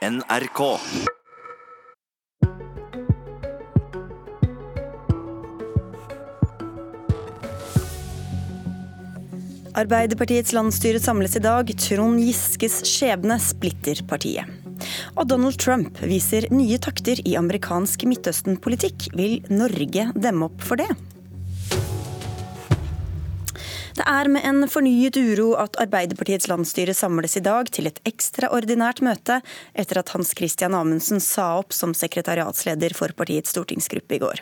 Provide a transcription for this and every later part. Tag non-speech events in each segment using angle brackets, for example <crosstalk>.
NRK. Arbeiderpartiets landsstyre samles i dag. Trond Giskes skjebne splitter partiet. Og Donald Trump viser nye takter i amerikansk Midtøsten-politikk. Vil Norge demme opp for det? Det er med en fornyet uro at Arbeiderpartiets landsstyre samles i dag til et ekstraordinært møte etter at Hans Christian Amundsen sa opp som sekretariatsleder for partiets stortingsgruppe i går.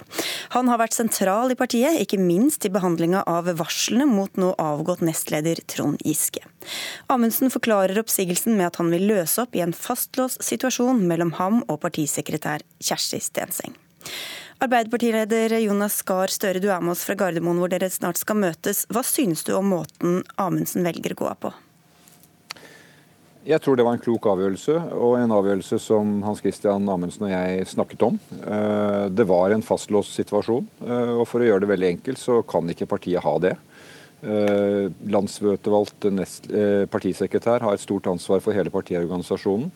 Han har vært sentral i partiet, ikke minst i behandlinga av varslene mot nå avgått nestleder Trond Giske. Amundsen forklarer oppsigelsen med at han vil løse opp i en fastlåst situasjon mellom ham og partisekretær Kjersti Stenseng. Arbeiderpartileder Jonas Gahr Støre, du er med oss fra Gardermoen hvor dere snart skal møtes. Hva synes du om måten Amundsen velger å gå av på? Jeg tror det var en klok avgjørelse, og en avgjørelse som Hans Christian Amundsen og jeg snakket om. Eh, det var en fastlåst situasjon, eh, og for å gjøre det veldig enkelt, så kan ikke partiet ha det. Eh, landsmøtevalgt partisekretær har et stort ansvar for hele partiorganisasjonen.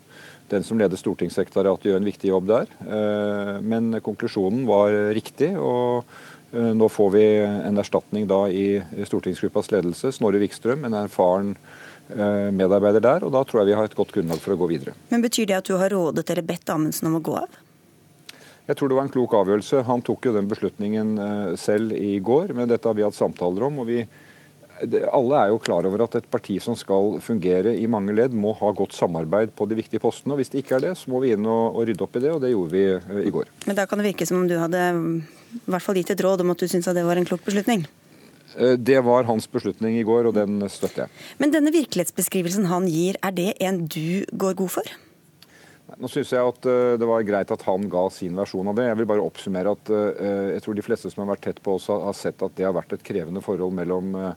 Den som leder stortingssekretariatet gjør en viktig jobb der. Eh, men konklusjonen var riktig. og eh, nå får vi en erstatning da i stortingsgruppas ledelse, Snorre Vikstrøm, en erfaren eh, medarbeider der. og Da tror jeg vi har et godt grunnlag for å gå videre. Men Betyr det at du har rådet eller bedt Amundsen om å gå av? Jeg tror det var en klok avgjørelse. Han tok jo den beslutningen selv i går, men dette har vi hatt samtaler om. og vi alle er jo klar over at et parti som skal fungere i mange ledd, må ha godt samarbeid på de viktige postene. og Hvis det ikke er det, så må vi inn og, og rydde opp i det, og det gjorde vi uh, i går. Men da kan det virke som om du hadde i hvert fall gitt et råd om at du syns det var en klok beslutning? Eh, det var hans beslutning i går, og den støtter jeg. Men denne virkelighetsbeskrivelsen han gir, er det en du går god for? Nå synes jeg at uh, Det var greit at han ga sin versjon av det. Jeg vil bare oppsummere at jeg tror de fleste som har vært tett på oss, har sett at det har vært et krevende forhold mellom Eh,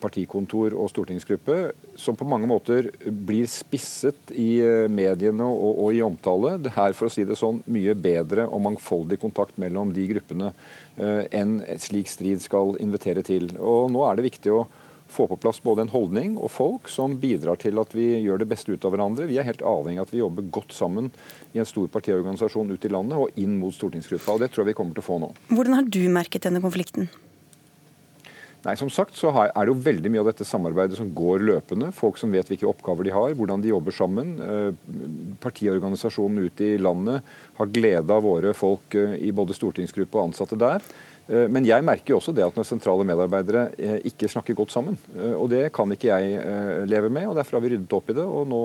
partikontor og stortingsgruppe, som på mange måter blir spisset i eh, mediene og, og, i omtale. Det er for å si det sånn, mye bedre og mangfoldig kontakt mellom de gruppene eh, enn et slik strid skal invitere til. Og Nå er det viktig å få på plass både en holdning og folk som bidrar til at vi gjør det beste ut av hverandre. Vi er helt avhengig av at vi jobber godt sammen i en stor partiorganisasjon ute i landet og inn mot stortingsgruppa. og Det tror jeg vi kommer til å få nå. Hvordan har du merket denne konflikten? Nei, som sagt så er det jo veldig mye av dette samarbeidet som går løpende. Folk som vet hvilke oppgaver de har, hvordan de jobber sammen. Eh, partiorganisasjonen ute i landet har glede av våre folk eh, i både stortingsgruppe og ansatte der. Eh, men jeg merker jo også det at når sentrale medarbeidere ikke snakker godt sammen. Og det kan ikke jeg leve med, og derfor har vi ryddet opp i det. Og nå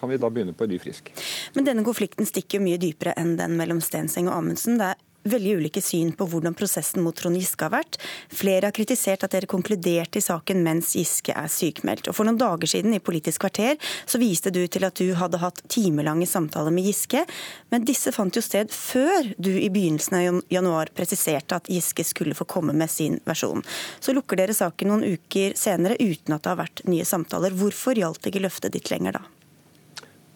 kan vi da begynne på en ny frisk. Men denne konflikten stikker jo mye dypere enn den mellom Stenseng og Amundsen. Det er veldig ulike syn på hvordan prosessen mot Trond Giske har vært. Flere har kritisert at dere konkluderte i saken mens Giske er sykmeldt. Og For noen dager siden i Politisk kvarter så viste du til at du hadde hatt timelange samtaler med Giske, men disse fant jo sted før du i begynnelsen av januar presiserte at Giske skulle få komme med sin versjon. Så lukker dere saken noen uker senere uten at det har vært nye samtaler. Hvorfor gjaldt ikke løftet ditt lenger da?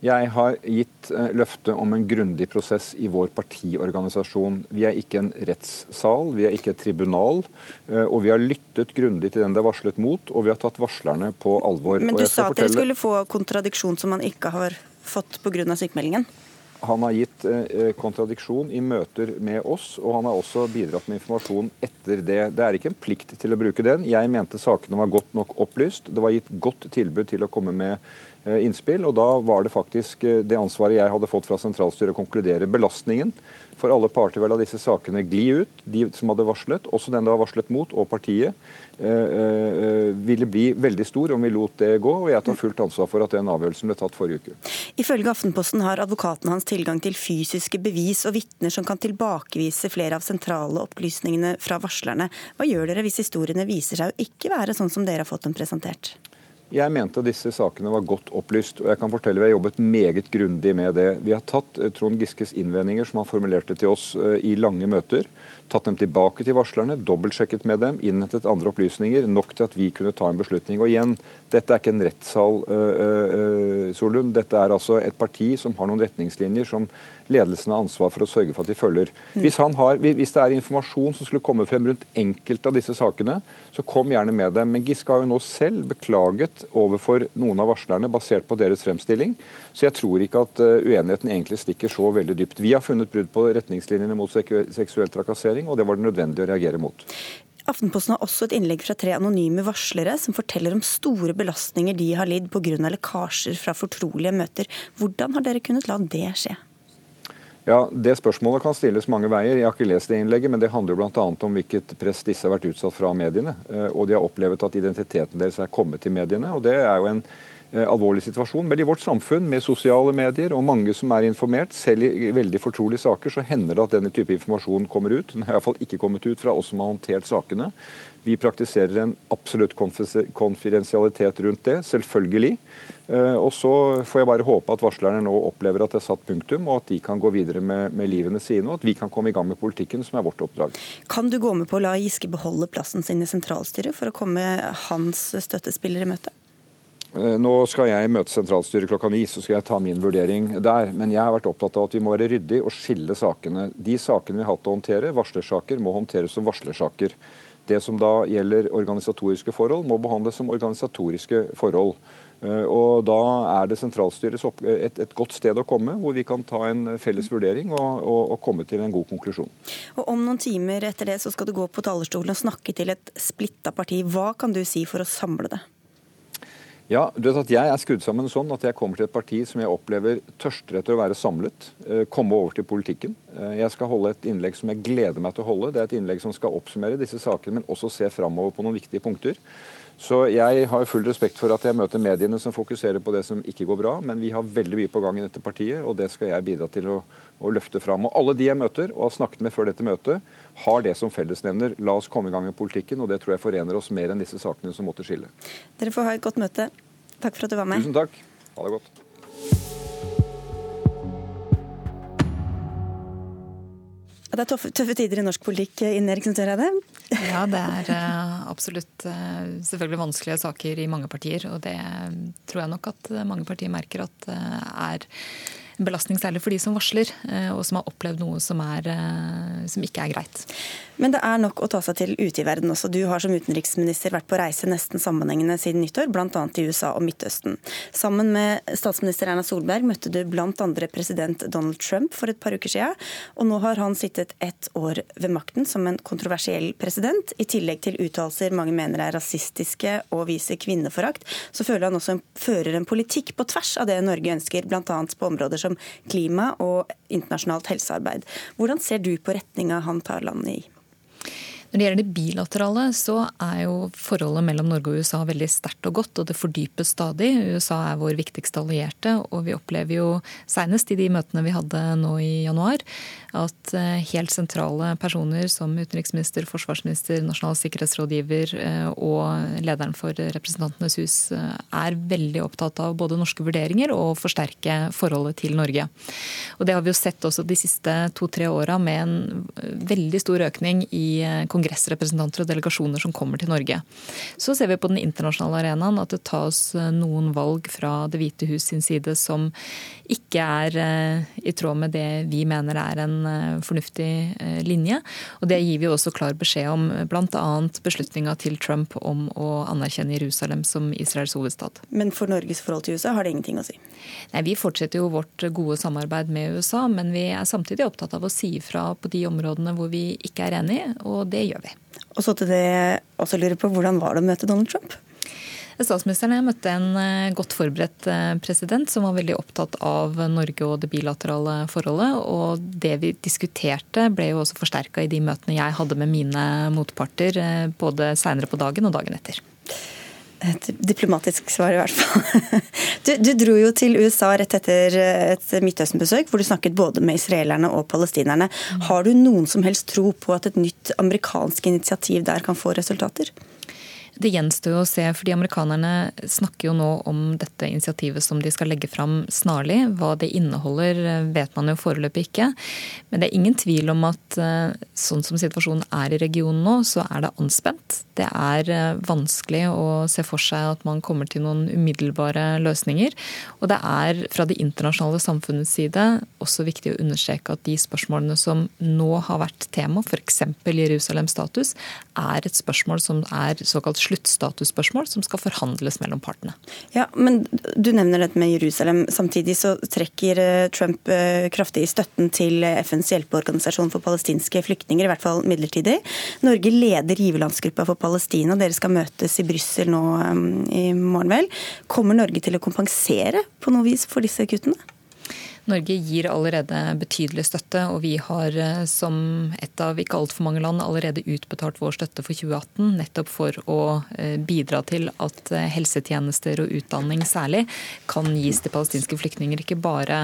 Jeg har gitt eh, løfte om en grundig prosess i vår partiorganisasjon. Vi er ikke en rettssal, vi er ikke et tribunal. Eh, og vi har lyttet grundig til den det er varslet mot, og vi har tatt varslerne på alvor. Men du sa at dere skulle få kontradiksjon som man ikke har fått pga. sykemeldingen? Han har gitt eh, kontradiksjon i møter med oss, og han har også bidratt med informasjon etter det. Det er ikke en plikt til å bruke den. Jeg mente sakene var godt nok opplyst. Det var gitt godt tilbud til å komme med innspill. og Da var det faktisk eh, det ansvaret jeg hadde fått fra sentralstyret å konkludere. Belastningen for alle parter vil la disse sakene gli ut, de som hadde varslet, også den det var varslet mot, og partiet, eh, eh, ville bli veldig stor om vi lot det gå. og Jeg tar fullt ansvar for at den avgjørelsen ble tatt forrige uke. Ifølge Aftenposten har advokaten hans tilgang til fysiske bevis og vitner som kan tilbakevise flere av sentrale opplysningene fra varslerne. Hva gjør dere hvis historiene viser seg å ikke være sånn som dere har fått dem presentert? Jeg mente disse sakene var godt opplyst, og jeg kan fortelle vi har jobbet meget grundig med det. Vi har tatt eh, Trond Giskes innvendinger, som han formulerte til oss eh, i lange møter, tatt dem tilbake til varslerne, dobbeltsjekket med dem, innhentet andre opplysninger, nok til at vi kunne ta en beslutning. Og igjen, Dette er ikke en rettssal, uh, Solund. Dette er altså et parti som har noen retningslinjer som ledelsen har ansvar for å sørge for at de følger. Hvis, har, hvis, det er informasjon som skulle komme frem rundt enkelte av disse sakene, så kom gjerne med dem. Men Giske har jo nå selv beklaget overfor noen av varslerne basert på deres fremstilling. Så jeg tror ikke at uenigheten egentlig stikker så veldig dypt. Vi har funnet brudd på retningslinjene mot seksuell trakassering, og det var det nødvendig å reagere mot. Aftenposten har også et innlegg fra tre anonyme varslere som forteller om store belastninger de har lidd pga. lekkasjer fra fortrolige møter. Hvordan har dere kunnet la det skje? Ja, Det spørsmålet kan stilles mange veier. Jeg har ikke lest det innlegget, men det handler bl.a. om hvilket press disse har vært utsatt fra mediene. Eh, og de har opplevd at identiteten deres er kommet til mediene. og Det er jo en alvorlig situasjon. Men i vårt samfunn med sosiale medier og mange som er informert, selv i veldig fortrolige saker, så hender det at denne type informasjon kommer ut. Den har iallfall ikke kommet ut fra oss som har håndtert sakene. Vi praktiserer en absolutt konfidensialitet rundt det, selvfølgelig. Eh, og så får jeg bare håpe at varslerne nå opplever at det er satt punktum, og at de kan gå videre med, med livene sine, og at vi kan komme i gang med politikken, som er vårt oppdrag. Kan du gå med på å la Giske beholde plassen sin i sentralstyret for å komme hans støttespillere i møte? Eh, nå skal jeg møte sentralstyret klokka ni, så skal jeg ta min vurdering der. Men jeg har vært opptatt av at vi må være ryddige og skille sakene. De sakene vi har hatt å håndtere, varslersaker, må håndteres som varslersaker. Det som da gjelder organisatoriske forhold, må behandles som organisatoriske forhold. Eh, og Da er det sentralstyrets et, et, godt sted å komme, hvor vi kan ta en felles vurdering og, og, og, komme til en god konklusjon. Og Om noen timer etter det så skal du gå på talerstolen og snakke til et splitta parti. Hva kan du si for å samle det? Ja, du vet at Jeg er skrudd sammen sånn at jeg kommer til et parti som jeg opplever tørster etter å være samlet. Eh, komme over til politikken. Eh, jeg skal holde et innlegg som jeg gleder meg til å holde. Det er et innlegg som skal oppsummere disse sakene, men også se framover på noen viktige punkter. Så jeg har full respekt for at jeg møter mediene som fokuserer på det som ikke går bra, men vi har veldig mye på gang i dette partiet, og det skal jeg bidra til å, å løfte fram. Og alle de jeg møter og har snakket med før dette møtet, har det som fellesnevner. La oss komme i gang med politikken, og det tror jeg forener oss mer enn disse sakene som måtte skille. Dere får ha et godt møte. Takk for at du var med. Tusen takk. Ha det godt. Det er tøffe, tøffe, tider i norsk politikk, Inn Eriksen Søreide? Ja, det er uh, absolutt uh, selvfølgelig vanskelige saker i mange partier. Og det tror jeg nok at mange partier merker at er belastning særlig for de som varsler, og som har opplevd noe som, er, som ikke er greit. Men det er nok å ta seg til ute i verden også. Du har som utenriksminister vært på reise nesten sammenhengende siden nyttår, bl.a. i USA og Midtøsten. Sammen med statsminister Erna Solberg møtte du bl.a. president Donald Trump for et par uker siden. Og nå har han sittet ett år ved makten som en kontroversiell president. I tillegg til uttalelser mange mener er rasistiske og viser kvinneforakt, så føler han også fører en politikk på tvers av det Norge ønsker, bl.a. på områder som klima og internasjonalt helsearbeid. Hvordan ser du på retninga han tar landet i? Når det gjelder det bilaterale, så er jo forholdet mellom Norge og USA veldig sterkt og godt, og det fordypes stadig. USA er vår viktigste allierte, og vi opplever jo senest i de møtene vi hadde nå i januar, at eh, helt sentrale personer som utenriksminister, forsvarsminister, nasjonal sikkerhetsrådgiver eh, og lederen for Representantenes hus eh, er veldig opptatt av både norske vurderinger og forsterke forholdet til Norge. Og Det har vi jo sett også de siste to-tre åra med en veldig stor økning i kongressrepresentanter og delegasjoner som kommer til Norge. Så ser vi på den internasjonale arenaen at det tas noen valg fra Det hvite hus sin side som ikke er i tråd med det vi mener er en Eh, fornuftig eh, linje. Og det gir vi også klar beskjed om, bl.a. beslutninga til Trump om å anerkjenne Jerusalem som Israels hovedstad. Men for Norges forhold til USA har det ingenting å si? Nei, Vi fortsetter jo vårt gode samarbeid med USA, men vi er samtidig opptatt av å si ifra på de områdene hvor vi ikke er enige, og det gjør vi. Og så til det også lurer på, Hvordan var det å møte Donald Trump? Statsministeren jeg møtte en eh, godt forberedt eh, president som var veldig opptatt av Norge og det bilaterale forholdet. Og det vi diskuterte ble jo også forsterka i de møtene jeg hadde med mine motparter, eh, både seinere på dagen og dagen etter. Et diplomatisk svar, i hvert fall. <laughs> Du, du, dro jo til USA rett etter et Midtøsten-besøk, hvor du snakket både med israelerne og palestinerne. Har du noen som helst tro på at et nytt amerikansk initiativ der kan få resultater? Det gjenstår jo å se, fordi amerikanerne snakker jo nå om dette initiativet som de skal legge fram snarlig. Hva det inneholder vet man jo foreløpig ikke. Men det er ingen tvil om at eh, sånn som situasjonen er i regionen nå, så er det anspent. Det er eh, vanskelig å se for seg at man kommer til noen umiddelbare løsninger. Og det er fra det internasjonale samfunnets side også viktig å understreke at de spørsmålene som nå har vært tema, f.eks. Jerusalems status, er et spørsmål som er såkalt sluttstatusspørsmål som skal forhandles mellom partene. Ja, men Du nevner dette med Jerusalem. Samtidig så trekker eh, Trump eh, kraftig i støtten til FNs hjelpeorganisasjon for palestinske flyktninger, i hvert fall midlertidig. Norge leder giverlandsgruppa for Palestina. Dere skal møtes i Brussel nå um, i morgen, vel. Kommer Norge til å kompensere på noe vis for disse kuttene? Norge gir allerede betydelig støtte, og vi har eh, som et av ikke altfor mange land allerede utbetalt vår støtte for 2018, nettopp for å eh, bidra til at eh, helsetjenester og utdanning særlig kan gis til palestinske flyktninger, ikke bare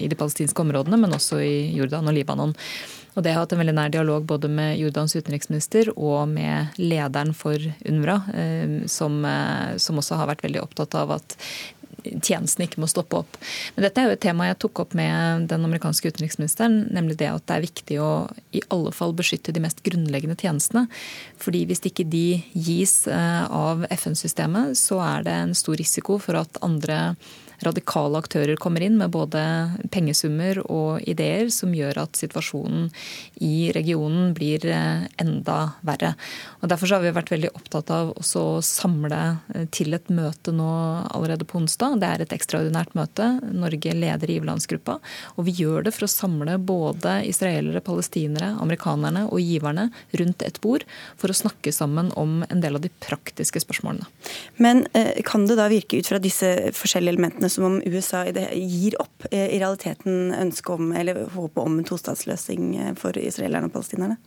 i de palestinske områdene, men også i Jordan og Libanon. Og det har hatt en veldig nær dialog både med Jordans utenriksminister og med lederen for UNRWA, som, som også har vært veldig opptatt av at tjenesten ikke må stoppe opp. Men dette er jo et tema jeg tok opp med den amerikanske utenriksministeren, nemlig det at det er viktig å i alle fall beskytte de mest grunnleggende tjenestene. Fordi hvis ikke de gis eh, av FN-systemet, så er det en stor risiko for at andre radikale aktører kommer inn med både pengesummer og ideer som gjør at situasjonen i regionen blir eh, enda verre. Og Derfor har vi vært veldig opptatt av å samle eh, til et møte nå allerede på onsdag. Det er et ekstraordinært møte. Norge leder giverlandsgruppa. Og vi gjør det for å samle både israelere, palestinere, amerikanerne og giverne rundt et bord for å snakke sammen om en del av de praktiske spørsmålene. Men eh, kan det da virke ut fra disse forskjellige elementene som om USA gir opp eh, i realiteten ønsket om, eller håpet om en tostatsløsning eh, for israelerne og palestinerne?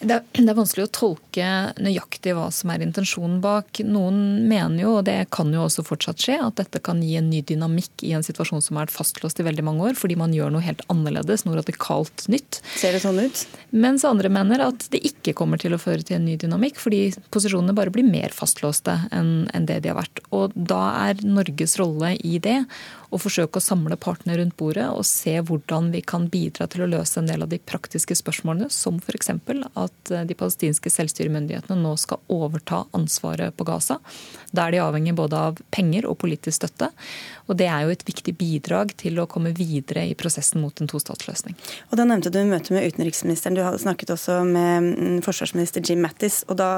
Det er, vanskelig å tolke nøyaktig hva som er intensjonen bak. Noen mener jo, og det kan jo også fortsatt skje, at dette kan gi en ny dynamikk i en situasjon som har vært fastlåst i veldig mange år, fordi man gjør noe helt annerledes, noe radikalt nytt. Ser det sånn ut? Mens andre mener at det ikke kommer til å føre til en ny dynamikk, fordi posisjonene bare blir mer fastlåste enn det de har vært. Og da er Norges rolle i det og forsøke å samle partene rundt bordet og se hvordan vi kan bidra til å løse en del av de praktiske spørsmålene, som f.eks. at eh, de palestinske selvstyremyndighetene nå skal overta ansvaret på Gaza. Da er de avhengig både av penger og politisk støtte. Og det er jo et viktig bidrag til å komme videre i prosessen mot en tostatsløsning. Og Da nevnte du møtet med utenriksministeren. Du hadde snakket også med mm, forsvarsminister Jim Mattis. og da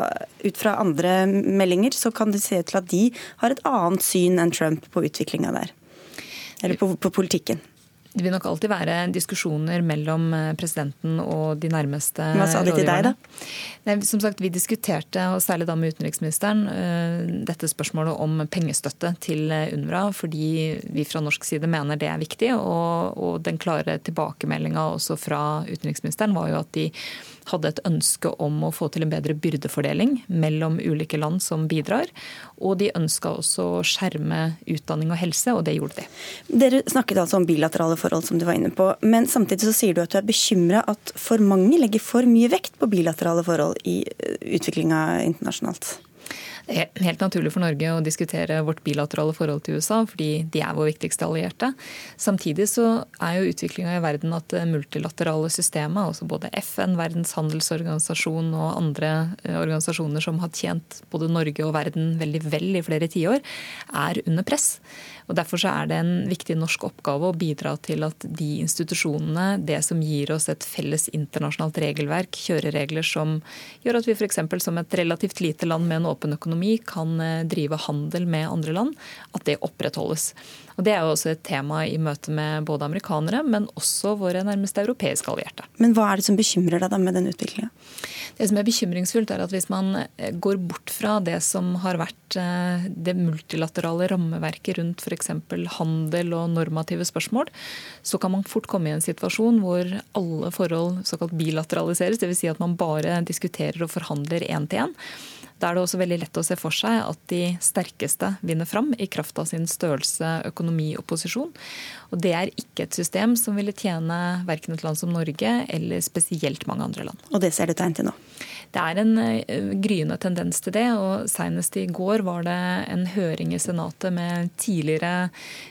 Ut fra andre meldinger så kan det se ut til at de har et annet syn enn Trump på utviklinga der. Eller på, på politikken? Det vil nok alltid være diskusjoner mellom eh, presidenten og de nærmeste Hva sa de til deg, da? Nei, som sagt, Vi diskuterte, og særlig da med utenriksministeren, eh, dette spørsmålet om pengestøtte til eh, UNRWA. Fordi vi fra norsk side mener det er viktig. Og, og den klare tilbakemeldinga også fra utenriksministeren var jo at de hadde et ønske om å få til en bedre byrdefordeling mellom ulike land som bidrar. Og de ønska også å skjerme utdanning og helse, og det gjorde de. Dere snakket altså om bilaterale forhold, som du var inne på. Men samtidig så sier du at du er bekymra at for mange legger for mye vekt på bilaterale forhold i eh, utviklinga internasjonalt? Det er helt naturlig for Norge å diskutere vårt bilaterale forhold til USA, fordi de er vår viktigste allierte. Samtidig så er jo utviklinga i verden at det multilaterale systemet, altså både FN, Verdens handelsorganisasjon og andre eh, organisasjoner som har tjent både Norge og verden veldig vel i flere tiår, er under press. Og Derfor er det en viktig norsk oppgave å bidra til at de institusjonene, det som gir oss et felles internasjonalt regelverk, kjøreregler som gjør at vi f.eks. som et relativt lite land med en åpen økonomi kan eh, drive handel med andre land, at det opprettholdes. Og Det er jo også et tema i møte med både amerikanere, men også våre nærmeste europeiske allierte. Men hva er det som bekymrer deg da med den utviklinga? Det som er bekymringsfullt, er at hvis man eh, går bort fra det som har vært eh, det multilaterale rammeverket rundt f.eks. handel og normative spørsmål, så kan man fort komme i en situasjon hvor alle forhold såkalt bilateraliseres. Dvs. Si at man bare diskuterer og forhandler én til én. Da er det også veldig lett å se for seg at de sterkeste vinner fram i kraft av sin størrelse, økonomi og posisjon. Og det er ikke et system som ville tjene verken et land som Norge eller spesielt mange andre land. Og det ser du tegn til nå? Det er en eh, gryende tendens til det. og Senest i går var det en høring i Senatet med tidligere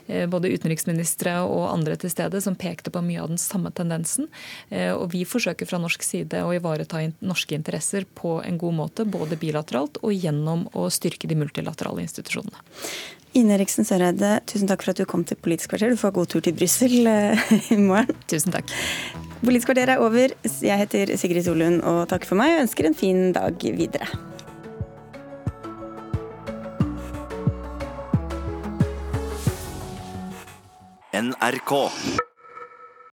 eh, både utenriksministre og andre til stede som pekte på mye av den samme tendensen. Eh, og vi forsøker fra norsk side å ivareta norske interesser på en god måte, både bilateralt og gjennom å styrke de multilaterale institusjonene. Ine Eriksen Søreide, tusen takk for at du kom til Politisk kvarter. Du får god tur til Brussel <laughs> i morgen. Tusen takk. Politisk kvarter er over. Jeg heter Sigrid Solund og takker for meg og ønsker en fin dag videre. NRK.